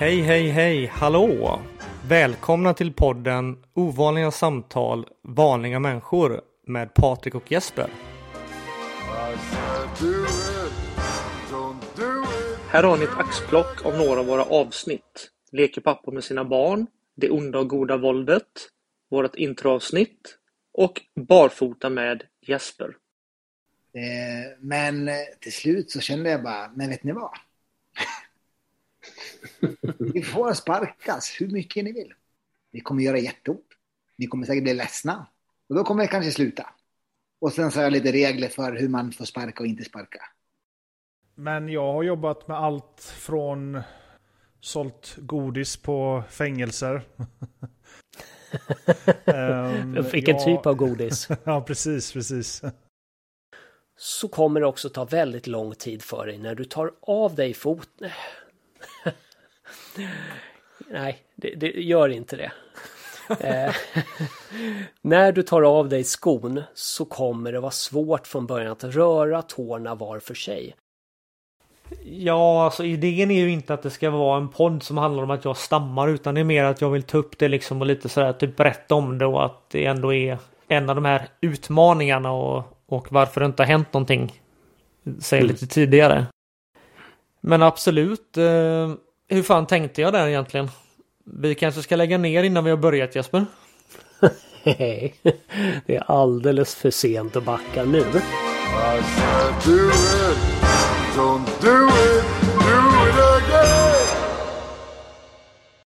Hej, hej, hej, hallå! Välkomna till podden Ovanliga samtal, vanliga människor med Patrik och Jesper. Här har ni ett axplock av några av våra avsnitt. Leker pappa med sina barn, Det onda och goda våldet, vårt introavsnitt och Barfota med Jesper. Eh, Men eh, till slut så kände jag bara, men vet ni vad? Ni får sparkas hur mycket ni vill. Ni kommer göra jätteont. Ni kommer säkert bli ledsna. Och då kommer jag kanske sluta. Och sen så har jag lite regler för hur man får sparka och inte sparka. Men jag har jobbat med allt från sålt godis på fängelser. Ehm, Vilken ja, typ av godis? Ja, precis, precis. Så kommer det också ta väldigt lång tid för dig när du tar av dig fot... Nej, det, det gör inte det. Eh, när du tar av dig skon så kommer det vara svårt från början att röra tårna var för sig. Ja, alltså idén är ju inte att det ska vara en podd som handlar om att jag stammar utan det är mer att jag vill ta upp det liksom och lite sådär typ berätta om det och att det ändå är en av de här utmaningarna och, och varför det inte har hänt någonting. Säg lite tidigare. Men absolut. Eh, hur fan tänkte jag där egentligen? Vi kanske ska lägga ner innan vi har börjat Jesper? Nej, det är alldeles för sent att backa nu.